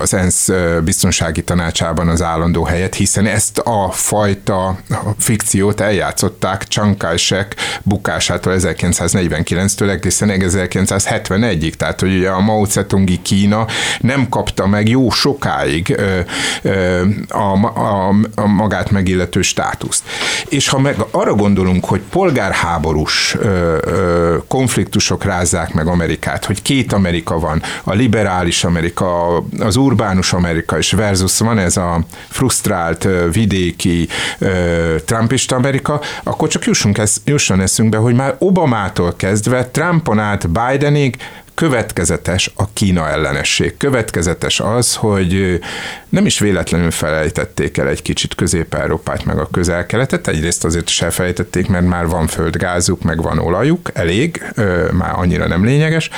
az ENSZ biztonsági tanácsában az állandó helyet, hiszen ezt a fajta fikciót eljátszották Chiang Kai-shek bukásától 1949-től egészen 1971-ig, tehát hogy ugye a Mao Zedongi Kína nem kapta meg jó sokáig ö, ö, a, a, a magát megillető státuszt. És ha meg arra gondolunk, hogy polgárháborús ö, ö, konfliktusok rázzák meg Amerikát, hogy két Amerika van, a liberális Amerika, az urbánus Amerika, és versus van ez a frusztrált vidéki trumpista Amerika, akkor csak jussunk ez, jusson eszünkbe, hogy már Obamától kezdve Trumpon át Bidenig következetes a Kína ellenesség. Következetes az, hogy nem is véletlenül felejtették el egy kicsit Közép-Európát, meg a közel-keletet. Egyrészt azért is elfelejtették, mert már van földgázuk, meg van olajuk, elég, már annyira nem lényeges,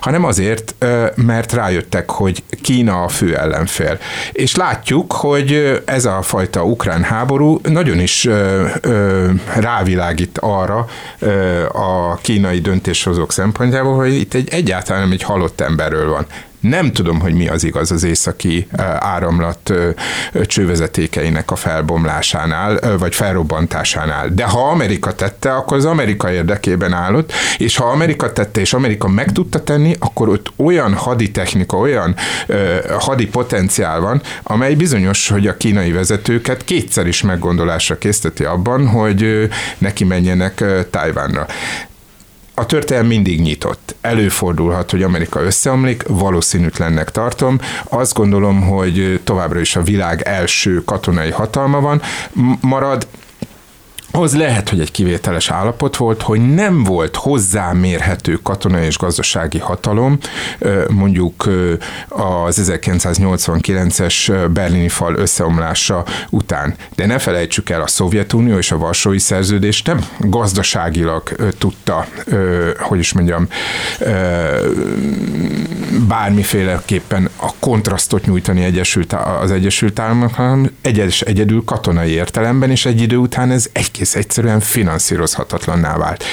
hanem azért, mert rájöttek, hogy Kína a fő ellenfél. És látjuk, hogy ez a fajta ukrán háború nagyon is rávilágít arra a kínai döntéshozók szempontjából, hogy itt egy egyáltalán egyáltalán nem egy halott emberről van. Nem tudom, hogy mi az igaz az északi áramlat csővezetékeinek a felbomlásánál, vagy felrobbantásánál. De ha Amerika tette, akkor az Amerika érdekében állott, és ha Amerika tette, és Amerika meg tudta tenni, akkor ott olyan haditechnika, olyan hadi potenciál van, amely bizonyos, hogy a kínai vezetőket kétszer is meggondolásra készteti abban, hogy neki menjenek Tajvánra a történelem mindig nyitott. Előfordulhat, hogy Amerika összeomlik, valószínűtlennek tartom. Azt gondolom, hogy továbbra is a világ első katonai hatalma van, marad, az lehet, hogy egy kivételes állapot volt, hogy nem volt hozzámérhető katonai és gazdasági hatalom, mondjuk az 1989-es berlini fal összeomlása után. De ne felejtsük el, a Szovjetunió és a Varsói Szerződés nem gazdaságilag tudta, hogy is mondjam, bármiféleképpen a kontrasztot nyújtani az Egyesült Államok, hanem egyes, egyedül katonai értelemben, és egy idő után ez egy egész egyszerűen finanszírozhatatlanná vált.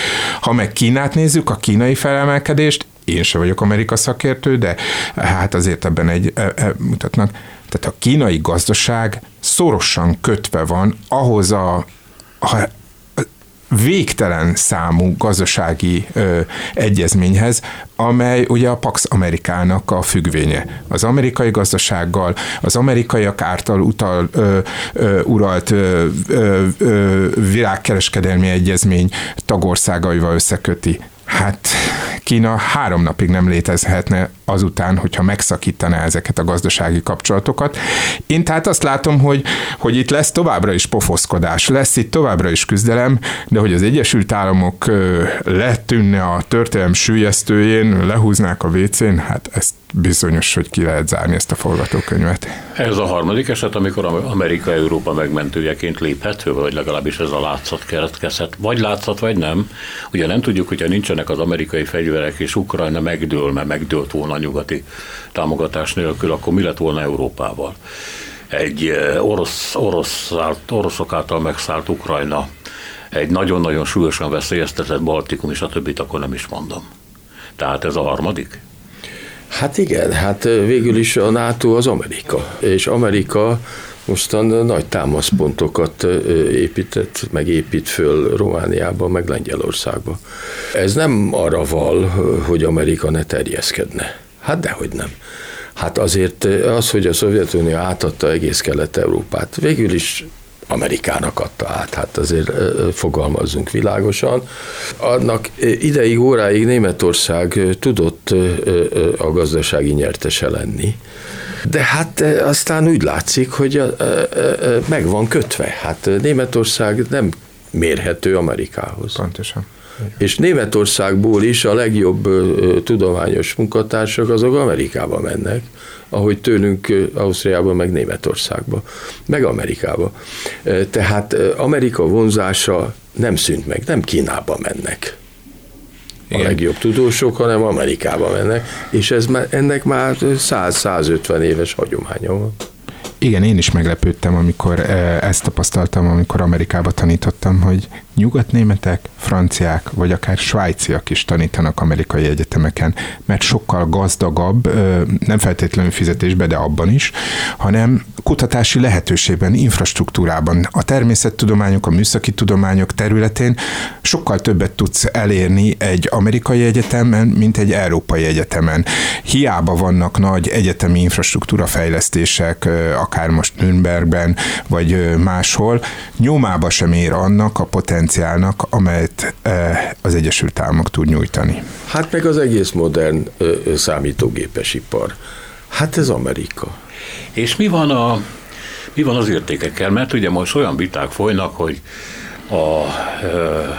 Ha meg Kínát nézzük, a kínai felemelkedést, én se vagyok Amerika szakértő, de hát azért ebben egy e, e, mutatnak. Tehát a kínai gazdaság szorosan kötve van ahhoz a, a végtelen számú gazdasági ö, egyezményhez, amely ugye a Pax Amerikának a függvénye. Az amerikai gazdasággal, az amerikaiak által utal, ö, ö, uralt ö, ö, világkereskedelmi egyezmény tagországaival összeköti. Hát Kína három napig nem létezhetne azután, hogyha megszakítaná ezeket a gazdasági kapcsolatokat. Én tehát azt látom, hogy, hogy itt lesz továbbra is pofoszkodás, lesz itt továbbra is küzdelem, de hogy az Egyesült Államok letűnne a történelem sűjesztőjén, lehúznák a WC-n, hát ezt bizonyos, hogy ki lehet zárni ezt a forgatókönyvet. Ez a harmadik eset, amikor Amerika Európa megmentőjeként léphet, vagy legalábbis ez a látszat keretkezhet. Vagy látszat, vagy nem. Ugye nem tudjuk, hogyha nincsenek az amerikai fegyverek, és Ukrajna megdől, mert megdőlt volna nyugati támogatás nélkül, akkor mi lett volna Európával? Egy eh, orosz, orosz, oroszok által megszállt Ukrajna, egy nagyon-nagyon súlyosan veszélyeztetett Baltikum, és a többit akkor nem is mondom. Tehát ez a harmadik? Hát igen, hát végül is a NATO az Amerika, és Amerika mostan nagy támaszpontokat épített, meg épít föl Romániában, meg Lengyelországban. Ez nem arra val, hogy Amerika ne terjeszkedne. Hát dehogy nem. Hát azért az, hogy a Szovjetunió átadta egész Kelet-Európát, végül is Amerikának adta át, hát azért fogalmazzunk világosan. Annak ideig, óráig Németország tudott a gazdasági nyertese lenni, de hát aztán úgy látszik, hogy meg van kötve. Hát Németország nem mérhető Amerikához. Pontosan. És Németországból is a legjobb tudományos munkatársak azok Amerikába mennek, ahogy tőlünk Ausztriába, meg Németországba, meg Amerikába. Tehát Amerika vonzása nem szűnt meg, nem Kínába mennek a legjobb tudósok, hanem Amerikába mennek, és ez, ennek már 100-150 éves hagyománya van. Igen, én is meglepődtem, amikor ezt tapasztaltam, amikor Amerikába tanítottam, hogy nyugatnémetek, franciák, vagy akár svájciak is tanítanak amerikai egyetemeken, mert sokkal gazdagabb, nem feltétlenül fizetésbe, de abban is, hanem kutatási lehetőségben, infrastruktúrában, a természettudományok, a műszaki tudományok területén sokkal többet tudsz elérni egy amerikai egyetemen, mint egy európai egyetemen. Hiába vannak nagy egyetemi infrastruktúra fejlesztések, akár most Nürnbergben, vagy máshol, nyomába sem ér annak a potenciálnak, amelyet az Egyesült Államok tud nyújtani. Hát meg az egész modern számítógépes ipar. Hát ez Amerika. És mi van, a, mi van az értékekkel? Mert ugye most olyan viták folynak, hogy a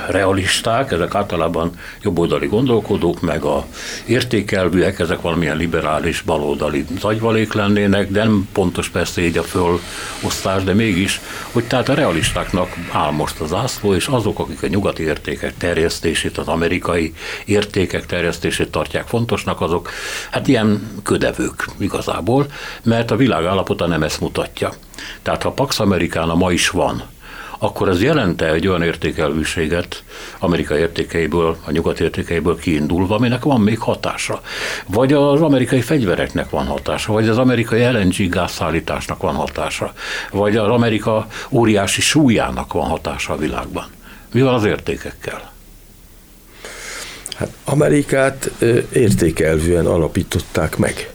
realisták, ezek általában jobboldali gondolkodók, meg a értékelvűek, ezek valamilyen liberális, baloldali zagyvalék lennének, de nem pontos persze így a fölosztás, de mégis, hogy tehát a realistáknak áll most az ászló, és azok, akik a nyugati értékek terjesztését, az amerikai értékek terjesztését tartják fontosnak, azok hát ilyen ködevők igazából, mert a világ állapota nem ezt mutatja. Tehát ha Pax Americana ma is van, akkor ez jelente egy olyan értékelvűséget Amerika értékeiből, a nyugat értékeiből kiindulva, aminek van még hatása. Vagy az amerikai fegyvereknek van hatása, vagy az amerikai LNG gázszállításnak van hatása, vagy az Amerika óriási súlyának van hatása a világban. Mi van az értékekkel? Hát Amerikát értékelvűen alapították meg.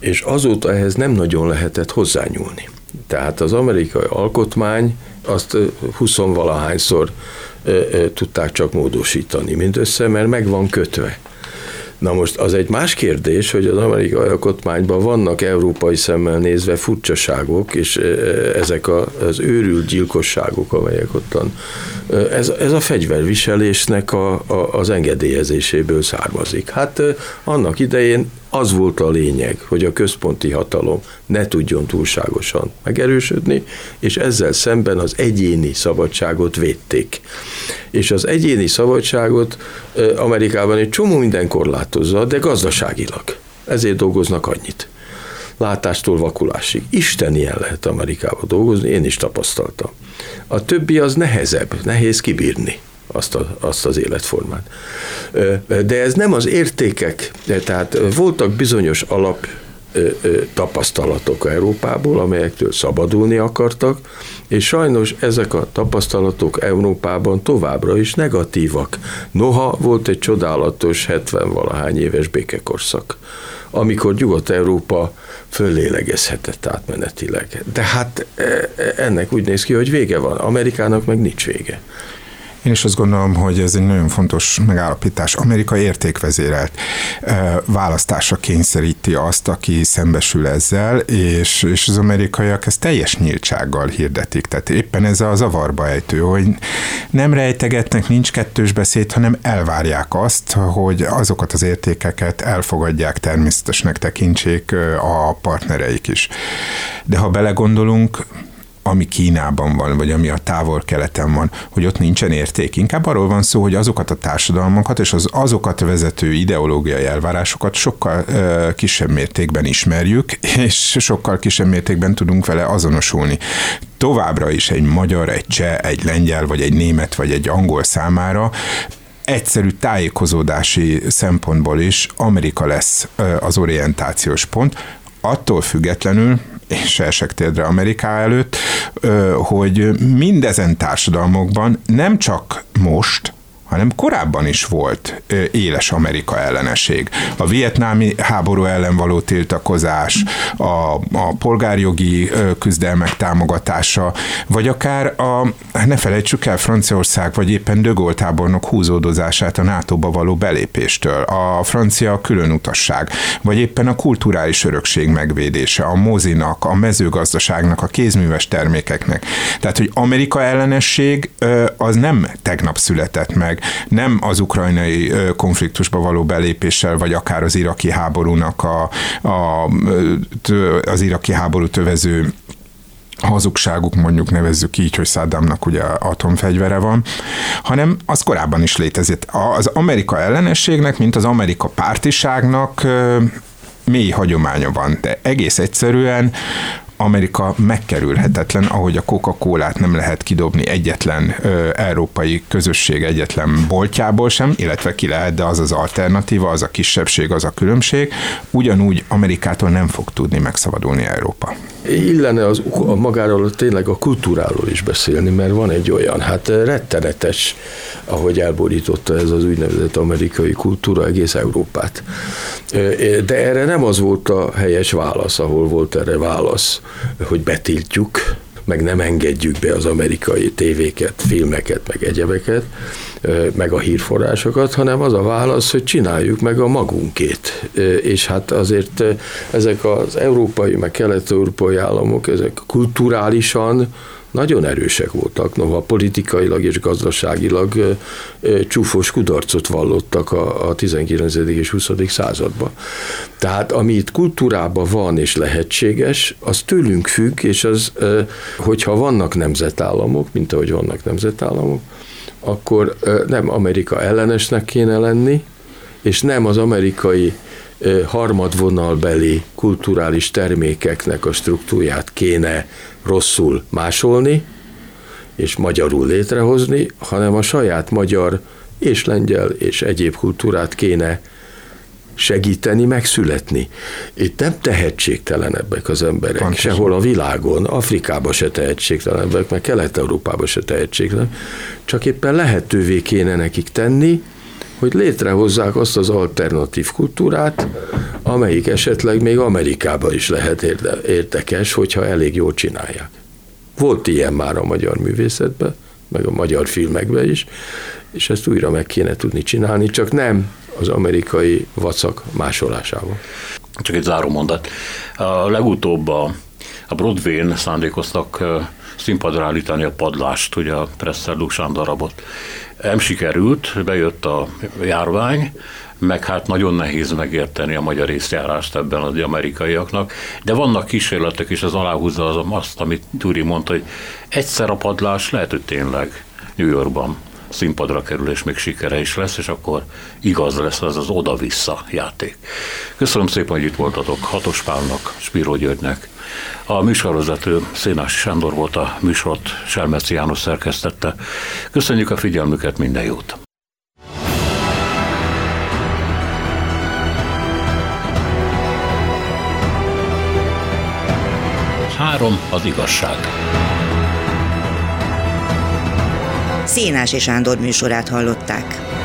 És azóta ehhez nem nagyon lehetett hozzányúlni. Tehát az amerikai alkotmány azt 20-valahányszor tudták csak módosítani mindössze, mert meg van kötve. Na most az egy más kérdés, hogy az amerikai alkotmányban vannak európai szemmel nézve furcsaságok, és ezek az őrült gyilkosságok, amelyek ottan, ez, ez a fegyverviselésnek a, a, az engedélyezéséből származik. Hát annak idején az volt a lényeg, hogy a központi hatalom ne tudjon túlságosan megerősödni, és ezzel szemben az egyéni szabadságot védték. És az egyéni szabadságot Amerikában egy csomó minden korlátozza, de gazdaságilag. Ezért dolgoznak annyit. Látástól vakulásig. Isten ilyen lehet Amerikában dolgozni, én is tapasztaltam. A többi az nehezebb, nehéz kibírni azt, a, azt az életformát. De ez nem az értékek, tehát voltak bizonyos alap tapasztalatok Európából, amelyektől szabadulni akartak, és sajnos ezek a tapasztalatok Európában továbbra is negatívak. Noha volt egy csodálatos 70-valahány éves békekorszak, amikor Nyugat-Európa föllélegezhetett átmenetileg. De hát e, e, ennek úgy néz ki, hogy vége van. Amerikának meg nincs vége. Én is azt gondolom, hogy ez egy nagyon fontos megállapítás. Amerika értékvezérelt választásra kényszeríti azt, aki szembesül ezzel, és, és az amerikaiak ezt teljes nyíltsággal hirdetik. Tehát éppen ez a zavarba ejtő, hogy nem rejtegetnek, nincs kettős beszéd, hanem elvárják azt, hogy azokat az értékeket elfogadják, természetesnek tekintsék a partnereik is. De ha belegondolunk, ami Kínában van, vagy ami a távol-keleten van, hogy ott nincsen érték. Inkább arról van szó, hogy azokat a társadalmakat és az azokat vezető ideológiai elvárásokat sokkal ö, kisebb mértékben ismerjük, és sokkal kisebb mértékben tudunk vele azonosulni. Továbbra is egy magyar, egy cseh, egy lengyel, vagy egy német, vagy egy angol számára egyszerű tájékozódási szempontból is Amerika lesz az orientációs pont, attól függetlenül, és elsek térdre Ameriká előtt, hogy mindezen társadalmokban nem csak most, hanem korábban is volt éles Amerika ellenesség. A vietnámi háború ellen való tiltakozás, a, a polgárjogi küzdelmek támogatása, vagy akár a, ne felejtsük el Franciaország, vagy éppen De Gaulle tábornok húzódozását a NATO-ba való belépéstől, a francia különutasság, vagy éppen a kulturális örökség megvédése, a mozinak, a mezőgazdaságnak, a kézműves termékeknek. Tehát, hogy Amerika ellenesség az nem tegnap született meg, nem az ukrajnai konfliktusba való belépéssel, vagy akár az iraki háborúnak a, a, az iraki háború tövező hazugságuk, mondjuk nevezzük így, hogy Saddamnak ugye atomfegyvere van, hanem az korábban is létezett. Az Amerika ellenességnek, mint az Amerika pártiságnak mély hagyománya van, de egész egyszerűen Amerika megkerülhetetlen, ahogy a Coca-Colát nem lehet kidobni egyetlen ö, európai közösség egyetlen boltjából sem, illetve ki lehet, de az az alternatíva, az a kisebbség, az a különbség. Ugyanúgy Amerikától nem fog tudni megszabadulni Európa. Illene az, a magáról tényleg a kultúráról is beszélni, mert van egy olyan, hát rettenetes, ahogy elborította ez az úgynevezett amerikai kultúra egész Európát. De erre nem az volt a helyes válasz, ahol volt erre válasz, hogy betiltjuk, meg nem engedjük be az amerikai tévéket, filmeket, meg egyebeket, meg a hírforrásokat, hanem az a válasz, hogy csináljuk meg a magunkét. És hát azért ezek az európai, meg kelet-európai államok, ezek kulturálisan nagyon erősek voltak, noha politikailag és gazdaságilag csúfos kudarcot vallottak a, a 19. és 20. században. Tehát ami itt kultúrában van és lehetséges, az tőlünk függ, és az, hogyha vannak nemzetállamok, mint ahogy vannak nemzetállamok, akkor nem Amerika ellenesnek kéne lenni, és nem az amerikai harmadvonalbeli kulturális termékeknek a struktúrát kéne rosszul másolni, és magyarul létrehozni, hanem a saját magyar és lengyel és egyéb kultúrát kéne segíteni, megszületni. Itt nem tehetségtelenebbek az emberek, Pontosan. sehol a világon, Afrikában se tehetségtelenebbek, meg Kelet-Európában se tehetségtelenebbek, csak éppen lehetővé kéne nekik tenni, hogy létrehozzák azt az alternatív kultúrát, amelyik esetleg még Amerikában is lehet érdekes, hogyha elég jól csinálják. Volt ilyen már a magyar művészetben, meg a magyar filmekben is, és ezt újra meg kéne tudni csinálni, csak nem az amerikai vacak másolásával. Csak egy záró mondat. A legutóbb a, a Broadway-n szándékoztak színpadra állítani a padlást, ugye a Presser Luxán darabot. Nem sikerült, bejött a járvány, meg hát nagyon nehéz megérteni a magyar észjárást ebben az amerikaiaknak, de vannak kísérletek, és az aláhúzza az, azt, amit Turi mondta, hogy egyszer a padlás lehet, hogy tényleg New Yorkban színpadra kerül, és még sikere is lesz, és akkor igaz lesz az az oda-vissza játék. Köszönöm szépen, hogy itt voltatok Hatos Pálnak, Spiró Györgynek. A műsorvezető Szénás Sándor volt a műsort, Selmeci János szerkesztette. Köszönjük a figyelmüket, minden jót! Három az igazság. Szénási Sándor műsorát hallották.